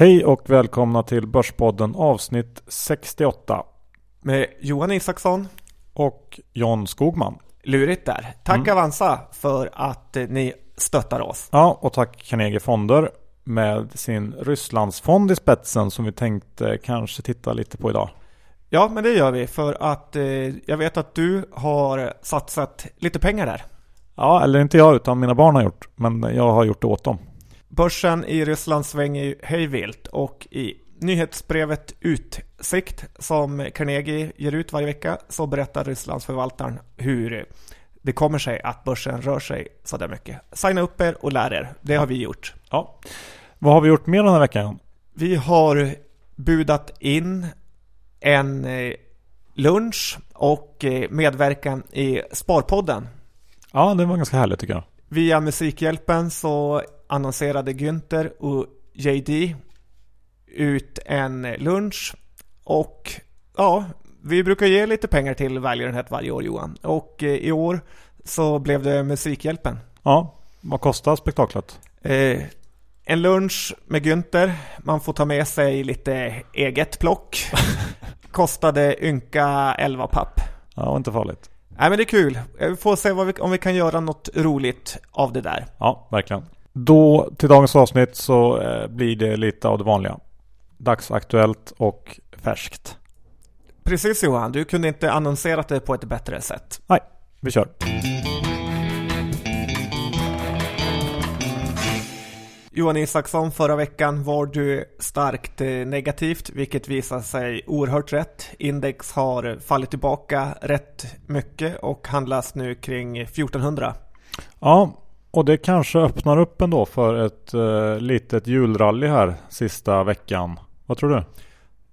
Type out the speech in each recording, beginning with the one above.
Hej och välkomna till Börspodden avsnitt 68. Med Johan Isaksson. Och John Skogman. Lurigt där. Tack mm. Avanza för att eh, ni stöttar oss. Ja, och tack Carnegie Fonder med sin Rysslandsfond i spetsen som vi tänkte kanske titta lite på idag. Ja, men det gör vi för att eh, jag vet att du har satsat lite pengar där. Ja, eller inte jag utan mina barn har gjort. Men jag har gjort det åt dem. Börsen i Ryssland svänger ju hejvilt och i nyhetsbrevet Utsikt som Carnegie ger ut varje vecka så berättar Rysslandsförvaltaren hur det kommer sig att börsen rör sig så där mycket. Signa upp er och lär er. Det har vi gjort. Ja. Vad har vi gjort mer den här veckan? Vi har budat in en eh, lunch och eh, medverkan i Sparpodden. Ja, det var ganska härligt tycker jag. Via Musikhjälpen så annonserade Günther och JD ut en lunch och ja, vi brukar ge lite pengar till välgörenhet varje år Johan och eh, i år så blev det Musikhjälpen. Ja, vad kostar spektaklet? Eh, en lunch med Günther, man får ta med sig lite eget plock. Kostade ynka 11 papp. Ja, inte farligt. Nej men det är kul. Vi får se vi, om vi kan göra något roligt av det där. Ja, verkligen. Då till dagens avsnitt så eh, blir det lite av det vanliga. Dagsaktuellt och färskt. Precis Johan, du kunde inte annonserat det på ett bättre sätt. Nej, vi kör. Johan Isaksson, förra veckan var du starkt eh, negativt, vilket visar sig oerhört rätt. Index har fallit tillbaka rätt mycket och handlas nu kring 1400. Ja, och det kanske öppnar upp ändå för ett eh, litet julrally här sista veckan. Vad tror du?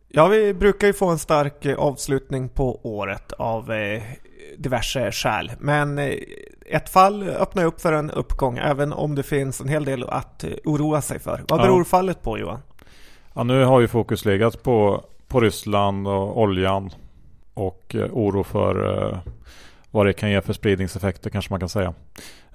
Ja, vi brukar ju få en stark eh, avslutning på året av eh, diverse skäl. Men eh, ett fall öppnar upp för en uppgång även om det finns en hel del att eh, oroa sig för. Vad beror ja. fallet på Johan? Ja, nu har ju fokus legat på, på Ryssland och oljan och eh, oro för vad det kan ge för spridningseffekter kanske man kan säga.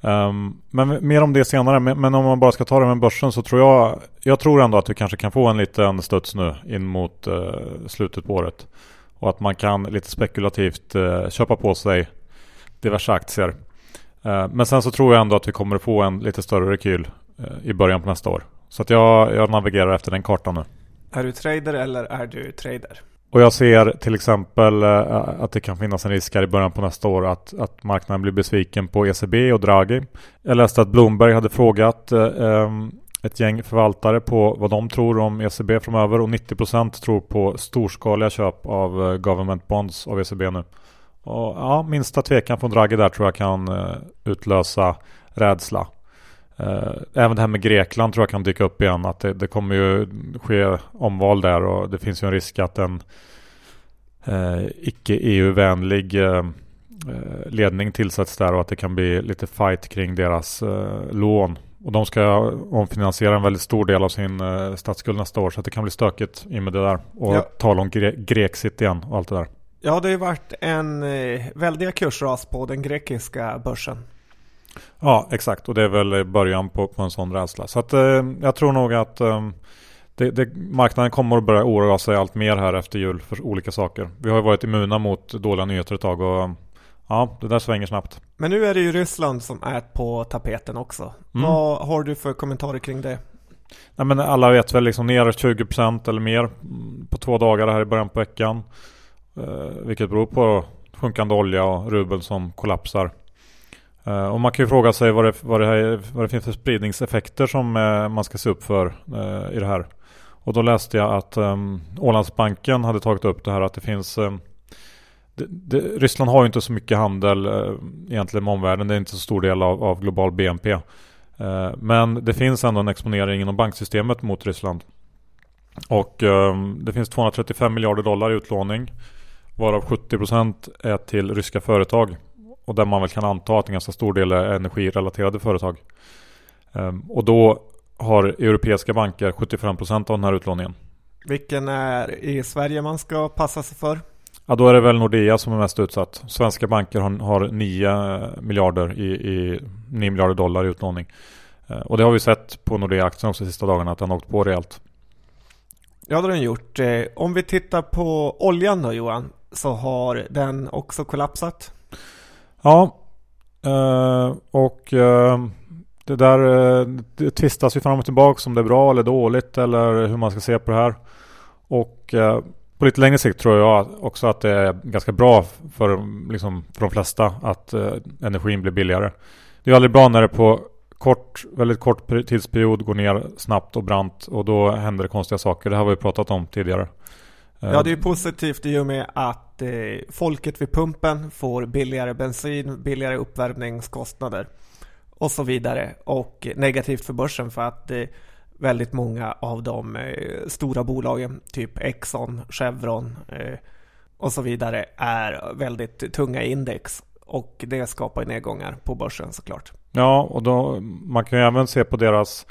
Um, men mer om det senare. Men, men, om man bara ska ta det med börsen så tror jag Jag tror ändå att vi kanske kan få en liten studs nu in mot uh, slutet på året. Och att man kan lite spekulativt uh, köpa på sig diverse aktier. Uh, men sen så tror jag ändå att vi kommer att få en lite större rekyl eh, i början på nästa år. Så att jag, jag navigerar efter den kartan nu. Är du trader eller är du trader? Och jag ser till exempel eh, att det kan finnas en risk här i början på nästa år att, att marknaden blir besviken på ECB och Draghi. Jag läste att Bloomberg hade frågat eh, ehm, ett gäng förvaltare på vad de tror om ECB framöver och 90% tror på storskaliga köp av eh, government bonds av ECB nu. Och ja, minsta tvekan från Draghi där tror jag kan eh, utlösa rädsla. Eh, även det här med Grekland tror jag kan dyka upp igen. Att det, det kommer ju ske omval där och det finns ju en risk att en eh, icke EU-vänlig eh, eh, ledning tillsätts där och att det kan bli lite fight kring deras eh, lån. Och de ska omfinansiera en väldigt stor del av sin eh, statsskuld nästa år så att det kan bli stökigt i med det där. Och ja. tala om gre Grexit igen och allt det där. Ja, det har ju varit en eh, väldiga kursras på den grekiska börsen. Ja, exakt. Och det är väl början på, på en sån rädsla. Så att, eh, jag tror nog att eh, det, det, marknaden kommer att börja oroa sig allt mer här efter jul för olika saker. Vi har ju varit immuna mot dåliga nyheter ett tag och ja, det där svänger snabbt. Men nu är det ju Ryssland som är på tapeten också. Mm. Vad har du för kommentarer kring det? Nej, men alla vet väl liksom ner 20% eller mer på två dagar här i början på veckan. Eh, vilket beror på sjunkande olja och rubel som kollapsar. Eh, och man kan ju fråga sig vad det, vad det, här, vad det finns för spridningseffekter som eh, man ska se upp för eh, i det här. Och då läste jag att um, Ålandsbanken hade tagit upp det här att det finns um, det, det, Ryssland har ju inte så mycket handel egentligen med omvärlden. Det är inte så stor del av, av global BNP. men det finns ändå en exponering inom banksystemet mot Ryssland. Och um, det finns 235 miljarder dollar i utlåning. Varav 70% är till ryska företag. Och där man väl kan anta att en ganska stor del är energirelaterade företag. Um, och då har europeiska banker 75% av den här utlåningen. Vilken är i Sverige man ska passa sig för? Ja, då är det väl Nordea som är mest utsatt. Svenska banker har, har 9 miljarder i, i 9 miljarder dollar i utlåning. Uh, och det har vi sett på Nordea-aktien också de sista dagarna att den har åkt på rejält. Ja, det har den gjort. Eh, om vi tittar på oljan då Johan, så har den också kollapsat. Ja, eh, och eh, det där eh, det tvistas ju fram och tillbaka om det är bra eller dåligt eller hur man ska se på det här. Och på lite längre sikt tror jag också att det är ganska bra för, liksom, för de flesta att energin blir billigare. Det är aldrig bra när det på kort, väldigt kort tidsperiod går ner snabbt och brant och då händer det konstiga saker. Det här har vi pratat om tidigare. Ja, det är positivt i och med att eh, folket vid pumpen får billigare bensin, billigare uppvärmningskostnader och så vidare. Och negativt för börsen för att eh, väldigt många av de eh, stora bolagen, typ Exxon, Chevron eh, och så vidare, är väldigt tunga index. Och det skapar nedgångar på börsen såklart. Ja, och då, man kan ju även se på deras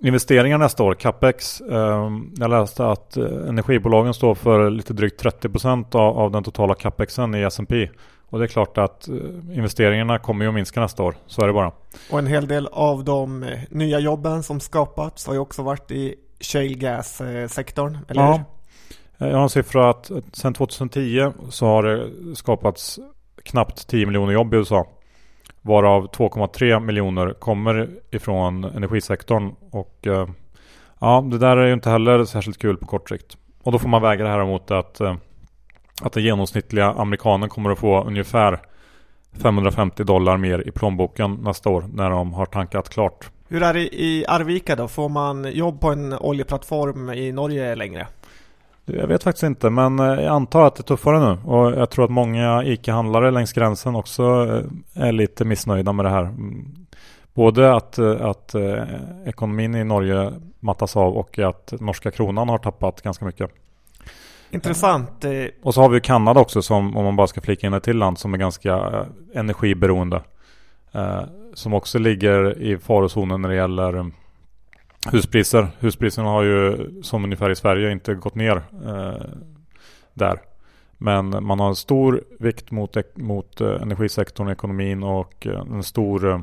investeringar nästa år, capex. Ehm, jag läste att eh, energibolagen står för lite drygt 30% av, den totala capexen i S&P. Och det är klart att eh, investeringarna kommer ju att minska nästa år. Så är det bara. Och en hel del av de eh, nya jobben som skapats har ju också varit i shale gas-sektorn, eller Ja. Jag har en siffra att sedan 2010 så har det skapats knappt 10 miljoner jobb i USA. Varav 2,3 miljoner kommer ifrån energisektorn. Och eh, ja, det där är ju inte heller särskilt kul på kort sikt. Och då får man väga det här mot att, eh, att den genomsnittliga amerikanen kommer att få ungefär 550 dollar mer i plånboken nästa år när de har tankat klart. Hur är det i Arvika då? Får man jobb på en oljeplattform i Norge längre? Jag vet faktiskt inte, men eh, jag antar att det är tuffare nu. Och jag tror att många ICA-handlare längs gränsen också eh, är lite missnöjda med det här. Mm. Både att, eh, att ekonomin i Norge mattas av och att norska kronan har tappat ganska mycket. Intressant. Och så har vi Kanada också som, om man bara ska flika in ett till land, som är ganska energiberoende. Som också ligger i farozonen när det gäller huspriser. Huspriserna har ju som ungefär i Sverige inte gått ner eh, där. Men man har en stor vikt mot, mot eh, energisektorn, ekonomin och eh, en stor eh,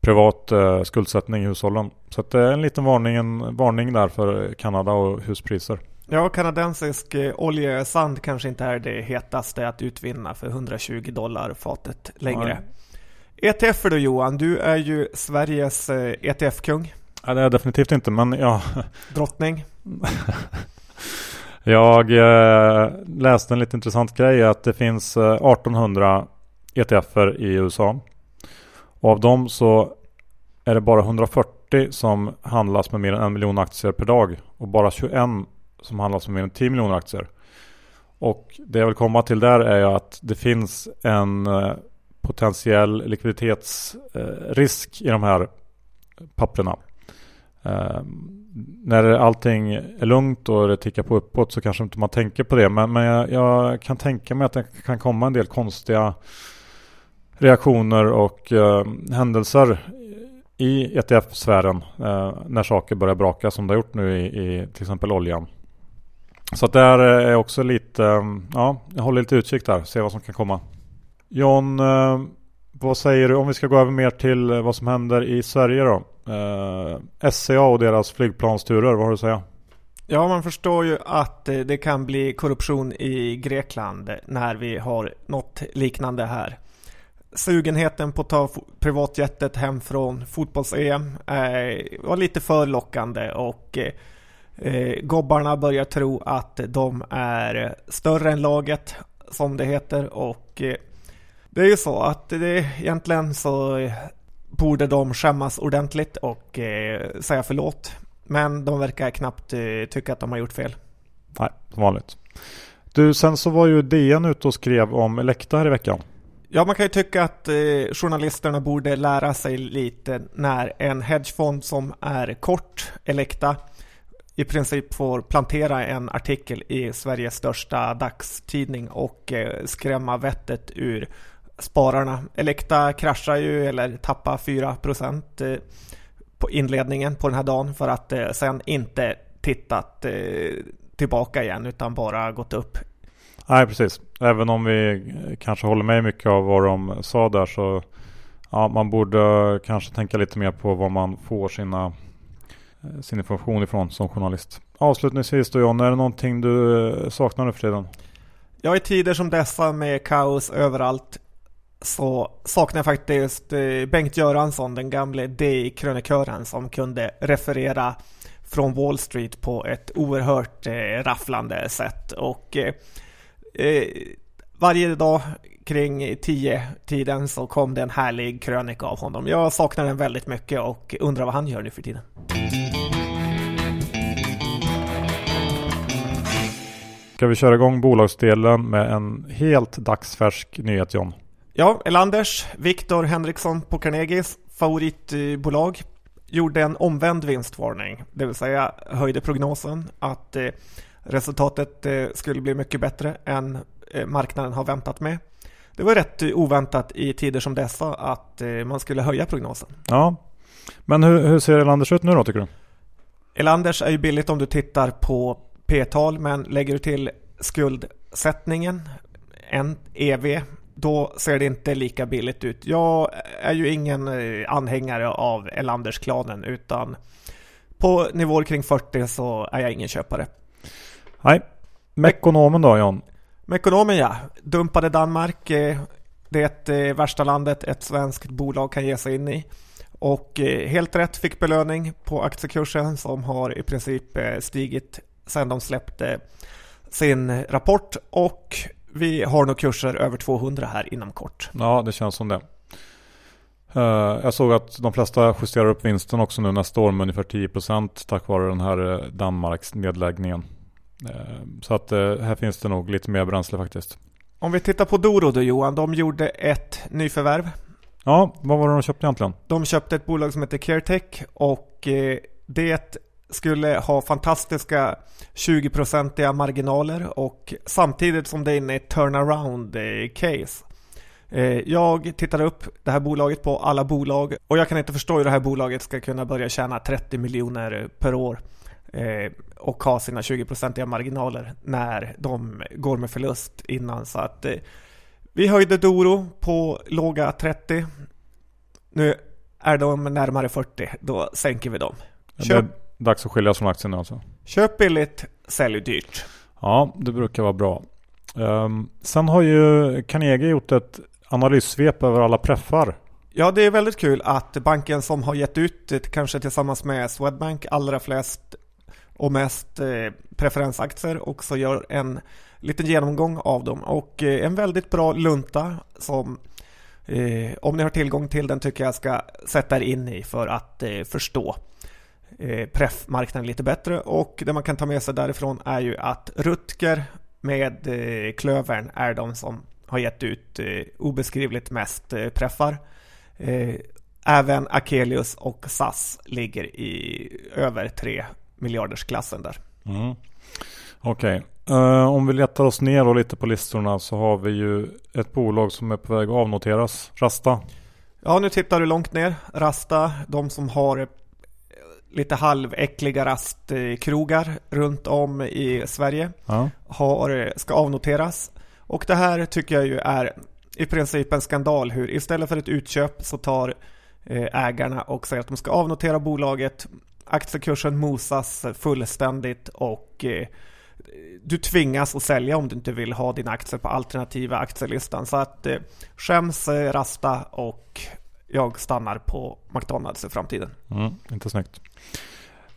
privat skuldsättning i hushållen. Så det är en liten varning, en varning där för Kanada och huspriser. Ja, kanadensisk oljesand kanske inte är det hetaste att utvinna för 120 dollar fatet längre. Nej. ETF då Johan, du är ju Sveriges ETF-kung. Ja, det är jag definitivt inte, men ja. Drottning. jag eh, läste en lite intressant grej att det finns eh, 1800 ETFer i USA. Och av dem så är det bara 140 som handlas med mer än en miljon aktier per dag. Och bara 21 som handlas med mer än 10 miljoner aktier. Och det jag vill komma till där är att det finns en eh, potentiell likviditetsrisk i de här papperna. Uh, när allting är lugnt och det tickar på uppåt så kanske inte man tänker på det. Men, men jag, jag, kan tänka mig att det kan komma en del konstiga reaktioner och uh, händelser i ETF-sfären uh, eh, när saker börjar braka som det har gjort nu i, i till exempel oljan. Så att där eh, är också lite, um, ja, jag håller lite utkik där, ser vad som kan komma. John, vad säger du om vi ska gå över mer till eh, vad som händer i Sverige då? Eh, SCA och deras flygplansturer, vad har du att säga? Ja, man förstår ju att eh, det kan bli korruption i Grekland när vi har något liknande här. Sugenheten på att ta privatjetet hem från fotbolls-EM eh, var lite för lockande och eh, gobbarna börjar tro att de är större än laget som det heter och det är ju så att det egentligen så borde de skämmas ordentligt och eh, säga förlåt. Men de verkar knappt eh, tycka att de har gjort fel. Nej, som vanligt. Du, sen så var ju DN ute och skrev om Elekta här i veckan. Ja, man kan ju tycka att eh, journalisterna borde lära sig lite när en hedgefond som är kort Elekta i princip får plantera en artikel i Sveriges största dagstidning och eh, skrämma vettet ur spararna. Elekta kraschar ju eller tappar 4 eh, på inledningen på den här dagen för att eh, sen inte tittat eh, tillbaka igen utan bara gått upp. Nej precis. Även om vi kanske håller med mycket av vad de sa där så ja, man borde kanske tänka lite mer på vad man får sina sin information ifrån som journalist. avslutningsvis då John, är det någonting du saknar nu för tiden? Ja, i tider som dessa med kaos överallt så saknar jag faktiskt eh, Bengt Göransson, den gamle DI-krönikören som kunde referera från Wall Street på ett oerhört eh, rafflande sätt. Och eh, eh varje dag kring 10-tiden så kom det en härlig krönika av honom. Jag saknar den väldigt mycket och undrar vad han gör nu för tiden. Ska vi köra igång bolagsdelen med en helt dagsfärsk nyhet John? Ja, Elanders, Viktor Henriksson på Carnegies favoritbolag gjorde en omvänd vinstvarning, det vill säga höjde prognosen att eh, resultatet eh, skulle bli mycket bättre än eh, marknaden har väntat med. Det var rätt oväntat i tider som dessa att man skulle höja prognosen. Ja, men hur, hur ser Elanders ut nu då tycker du? Elanders är ju billigt om du tittar på P-tal men lägger du till skuldsättningen, en EV, då ser det inte lika billigt ut. Jag är ju ingen eh, anhängare av Elanders-klanen utan på nivåer kring 40 så är jag ingen köpare. Nej. Mekonomen då John? Mekonomen ja, dumpade Danmark. Eh, det eh, värsta landet ett svenskt bolag kan ge sig in i. Och helt rätt fick belöning på aktiekursen som har i princip stigit sedan de släppte sin rapport och vi har nog kurser över 200 här inom kort. Ja, det känns som det. Eh, jag såg att de flesta justerar upp vinsten också nu nästa år med ungefär 10% tack vare den här eh, Danmarks nedläggningen. Eh, så att här finns det nog lite mer bränsle faktiskt. Om vi tittar på Doro då Johan, de gjorde ett nyförvärv. Ja, vad var det de köpte egentligen? De köpte ett bolag som heter CareTech och det skulle ha fantastiska 20-procentiga marginaler och samtidigt som det är inne i ett turnaround case. Eh, jag tittar upp det här bolaget på alla bolag och jag kan inte förstå hur det här bolaget ska kunna börja tjäna 30 miljoner per år eh, och ha sina 20-procentiga marginaler när de går med förlust innan. Så att eh, vi höjde Doro på låga 30. Nu är de närmare 40, då sänker vi dem. Köp dags att skiljas från aktien alltså. Köp billigt, sälj dyrt. Ja, det brukar vara bra. Um, sen har ju Carnegie gjort ett analyssvep över alla preffar. Ja, det är väldigt kul att banken som har gett ut, kanske tillsammans med Swedbank, allra flest och mest eh, preferensaktier också gör en liten genomgång av dem. Och eh, en väldigt bra lunta som eh, om ni har tillgång till den tycker jag ska sätta er in i för att förstå preffmarknaden lite bättre och det man kan ta med sig därifrån är ju att Rutger med eh, Klövern är de som har gett ut eh, obeskrivligt mest eh, preffar. Eh, även Akelius och SAS ligger i över 3 miljarders klassen där. Mm. Okej, okay. uh, om vi letar oss ner och lite på listorna så har vi ju ett bolag som är på väg att avnoteras, Rasta. Ja, nu tittar du långt ner. Rasta, de som har lite halväckliga rastkrogar runt om i Sverige ja. har, ska avnoteras. Och det här tycker jag ju är i princip en skandal hur istället för ett utköp så tar eh, ägarna och säger att de ska avnotera bolaget. Aktiekursen mosas fullständigt och eh, du tvingas att sälja om du inte vill ha dina aktier på alternativa aktielistan. Så att eh, skäms Rasta och jag stannar på McDonalds i framtiden. Mm, inte snyggt.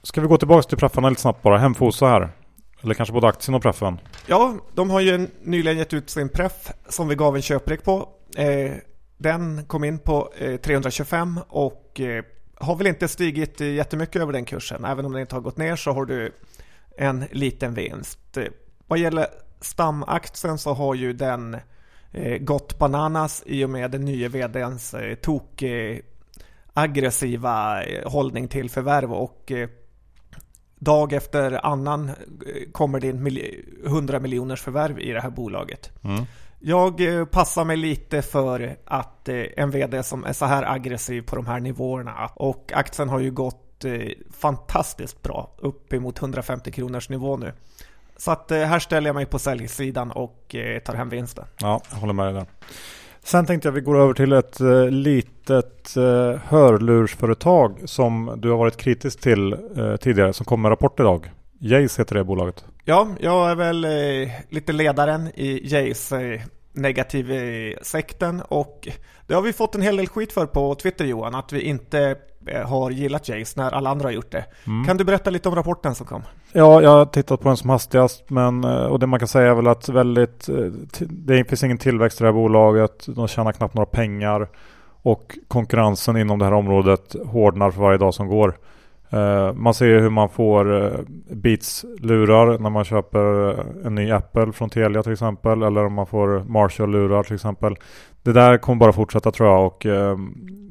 Ska vi gå tillbaka till preffarna lite snabbt bara. Hemfosa här. Eller kanske både aktien och preffen. Ja, de har ju nyligen gett ut sin preff som vi gav en köprek på. Eh, den kom in på eh, 325 och eh, har väl inte stigit jättemycket över den kursen. Även om den inte har gått ner så har du en liten vinst. Eh, vad gäller stamaktien så har ju den eh, gått bananas i och med den nya vdns eh, tok eh, aggressiva eh, hållning till förvärv och eh, dag efter annan eh, kommer det in 100 miljoners förvärv i det här bolaget. Mm. Jag passar mig lite för att en vd som är så här aggressiv på de här nivåerna och aktien har ju gått fantastiskt bra upp emot 150 kronors nivå nu. Så att här ställer jag mig på säljsidan och tar hem vinsten. Ja, jag håller med dig där. Sen tänkte jag att vi går över till ett eh, litet eh, hörlursföretag som du har varit kritisk till eh, tidigare som kom med rapport idag. Jace heter det bolaget. Ja, jag är väl eh, lite ledaren i Jace eh, negativ-sekten och det har vi fått en hel del skit för på Twitter Johan, att vi inte eh, har gillat Jace när alla andra har gjort det. Mm. Kan du berätta lite om rapporten som kom? Ja, jag har tittat på den som hastigast men, eh, och det man kan säga är väl att väldigt, eh, det finns ingen tillväxt i det här bolaget, de tjänar knappt några pengar och konkurrensen inom det här området hårdnar för varje dag som går. Uh, man ser hur man får uh, Beats-lurar när man köper eh, en ny Apple från Telia till exempel. Eller om man får Marshall-lurar till exempel. Det där kommer bara fortsätta tror jag. Och,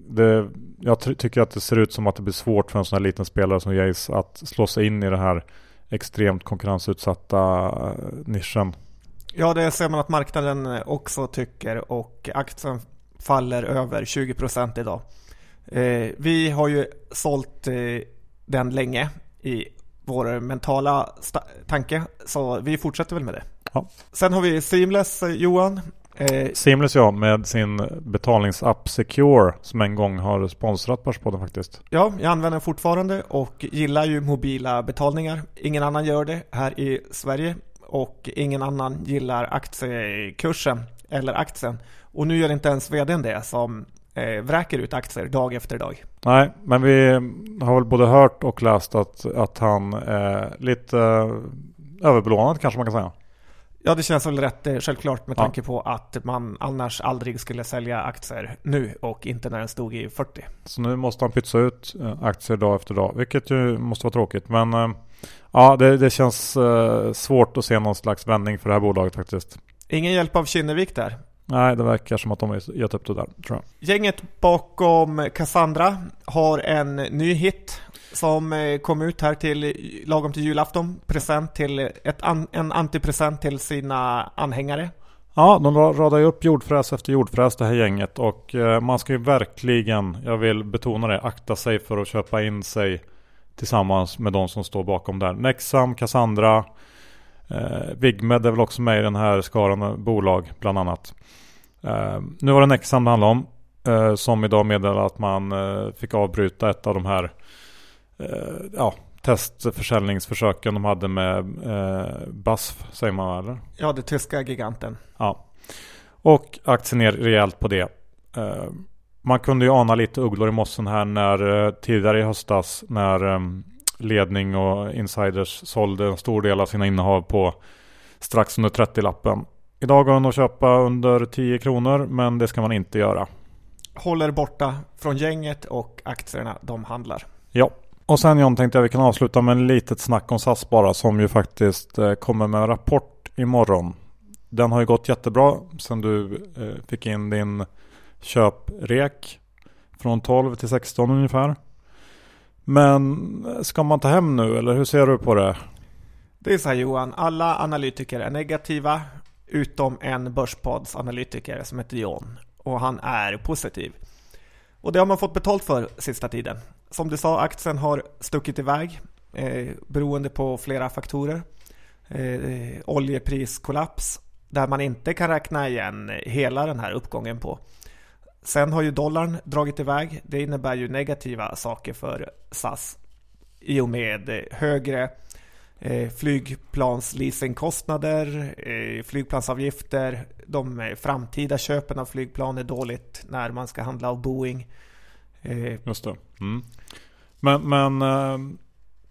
det, jag tycker att det ser ut som att det blir svårt för en sån här liten spelare som Jace att slå sig in i den här extremt konkurrensutsatta nischen. Ja, det ser man att marknaden också tycker och aktien faller över 20% idag. Vi har ju sålt den länge i vår mentala tanke, så vi fortsätter väl med det. Ja. Sen har vi Seamless, eh, Johan. Eh, Seamless ja, med sin betalningsapp Secure som en gång har sponsrat Börspodden faktiskt. Ja, jag använder den fortfarande och gillar ju mobila betalningar. Ingen annan gör det här i Sverige och ingen annan gillar aktiekursen eller aktien. Och nu gör inte ens vdn det som eh, vräker ut aktier dag efter dag. Nej, men vi har väl både hört och läst att, att han är lite eh, överbelånad kanske man kan säga. Ja, det känns väl rätt eh, självklart med tanke ja. på att man annars aldrig skulle sälja aktier nu och inte när den stod i 40. Så nu måste han pytsa ut eh, aktier dag efter dag, vilket ju måste vara tråkigt. Men ja, det, det känns svårt att se någon slags vändning för det här bolaget faktiskt. Ingen hjälp av Kinnevik där? Nej, det verkar som att de har gett upp det där, tror jag. Gänget bakom Cassandra har en ny hit som eh, kom ut här till lagom till julafton. Present till ett an, en antipresent till sina anhängare. Ja, de radar ju upp jordfräs efter jordfräs det här gänget och eh, man ska ju verkligen, jag vill betona det, akta sig för att köpa in sig tillsammans med de som står bakom där. Nexam, Cassandra, eh, Vigmed är väl också med i den här skaran bolag bland annat. Uh, nu var det Nexam det handlade om. Uh, som idag meddelade att man uh, fick avbryta ett av de här ja, testförsäljningsförsöken de hade med BASF, säger man eller? Ja, det tyska giganten. Ja. Och aktien ner rejält på det. Man kunde ju ana lite ugglor i mossen här när tidigare i höstas när um, ledning och insiders sålde en stor del av sina innehav på strax under 30-lappen. Idag går den att köpa under 10 kronor men det ska man inte göra. Håller borta från gänget och aktierna de handlar. Ja. Och sen John tänkte jag vi kan avsluta med en litet snack om SAS bara som ju faktiskt eh, kommer med en rapport imorgon. Den har ju gått jättebra sen du eh, fick in din köprek från 12 till 16 ungefär. Men eh, ska man ta hem nu eller hur ser du på det? Det är så här Johan, alla analytiker är negativa utom en Börspodds analytiker som heter John och han är positiv. Och det har man fått betalt för sista tiden. Som du sa, aktien har stuckit iväg eh, beroende på flera faktorer. Eh, oljepriskollaps där man inte kan räkna igen hela den här uppgången på. Sen har ju dollarn dragit iväg. Det innebär ju negativa saker för SAS i och med högre eh, flygplansleasingkostnader, eh, flygplansavgifter, de eh, framtida köpen av flygplan är dåligt när man ska handla av Boeing. Eh, Just det. Mm. Men, men eh,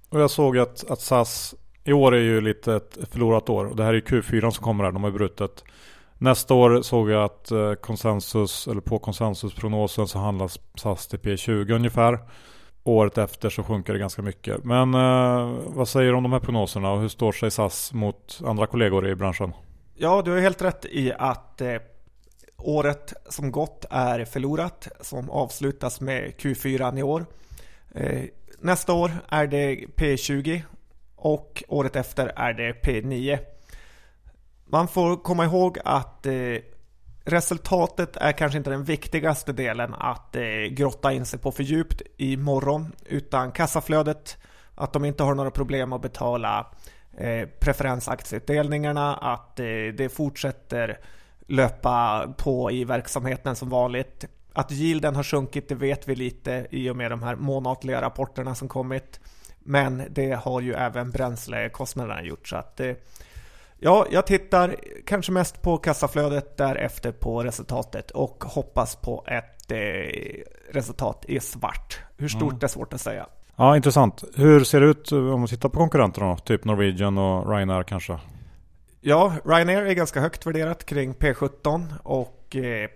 och jag såg att, att SAS i år är ju lite ett förlorat år. Och det här är Q4 som kommer här. De har brutet. Nästa år såg jag att eh, konsensus, eller på konsensusprognosen så handlas SAS till P20 ungefär. Året efter så sjunker det ganska mycket. Men eh, vad säger du om de här prognoserna och hur står sig SAS mot andra kollegor i branschen? Ja, du har helt rätt i att eh, året som gått är förlorat som avslutas med Q4 i år. Eh, nästa år är det P20 och året efter är det P9. Man får komma ihåg att eh, Resultatet är kanske inte den viktigaste delen att eh, grotta in sig på för djupt imorgon utan kassaflödet, att de inte har några problem att betala eh, preferensaktieutdelningarna, att eh, det fortsätter löpa på i verksamheten som vanligt. Att yielden har sjunkit det vet vi lite i och med de här månatliga rapporterna som kommit. Men det har ju även bränslekostnaderna gjort. Så att, eh, ja, jag tittar kanske mest på kassaflödet, därefter på resultatet och hoppas på ett eh, resultat i svart. Hur stort mm. är svårt att säga. Ja, intressant. Hur ser det ut om man tittar på konkurrenterna? Typ Norwegian och Ryanair kanske? Ja, Ryanair är ganska högt värderat kring P17 och eh,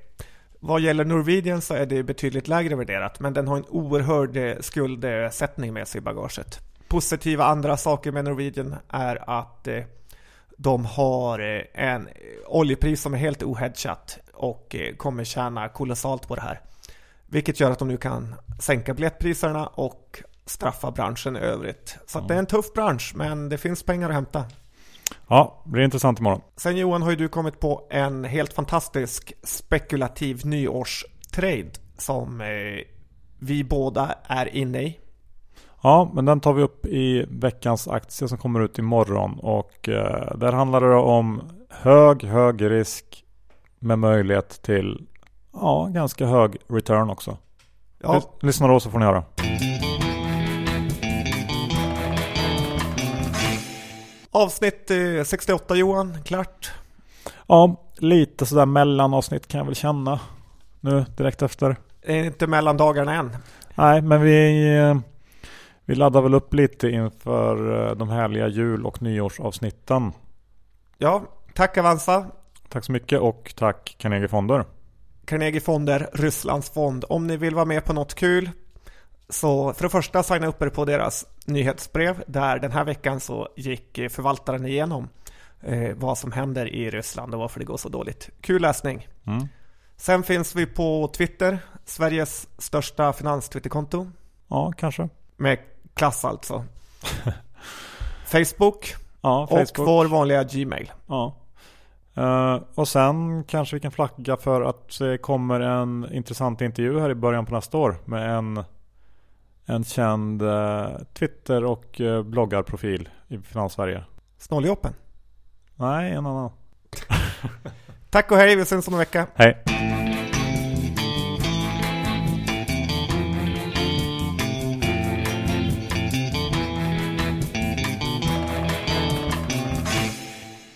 vad gäller Norwegian så är det betydligt lägre värderat men den har en oerhörd eh, skuldsättning med sig i bagaget. Positiva andra saker med Norwegian är att eh, de har eh, en oljepris som är helt ohedgat och eh, kommer tjäna kolossalt på det här. Vilket gör att de nu kan sänka biljettpriserna och straffa branschen i övrigt. Så mm. det är en tuff bransch men det finns pengar att hämta. Ja, det blir intressant imorgon. Sen Johan har ju du kommit på en helt fantastisk spekulativ nyårstrade som eh, vi båda är inne i. Ja, men den tar vi upp i veckans aktie som kommer ut imorgon och eh, där handlar det om hög, hög risk med möjlighet till ja, ganska hög return också. Ja. Lyssna då så får ni höra. Avsnitt 68 eh, Johan, klart. Ja, lite sådär mellanavsnitt kan jag väl känna nu direkt efter. Är inte mellandagarna än. Nej, men vi, eh, vi laddar väl upp lite inför eh, de härliga jul och nyårsavsnitten. Ja, tack Avanza. Tack så mycket och tack Carnegie Fonder. Carnegie Fonder, Rysslands fond. Om ni vill vara med på något kul så för det första signa upp er på deras nyhetsbrev där den här veckan så gick förvaltaren igenom eh, vad som händer i Ryssland och varför det går så dåligt. Kul läsning. Mm. Sen finns vi på Twitter, Sveriges största finans-twitterkonto. Ja, kanske. Med klass alltså. Facebook, ja, Facebook. och vår vanliga Gmail. Ja. Uh, och sen kanske vi kan flagga för att det kommer en intressant intervju här i början på nästa år med en en känd eh, Twitter och eh, bloggarprofil i Finanssverige. Snåljoppen? Nej, en annan. Tack och hej, vi ses om en vecka. Hej.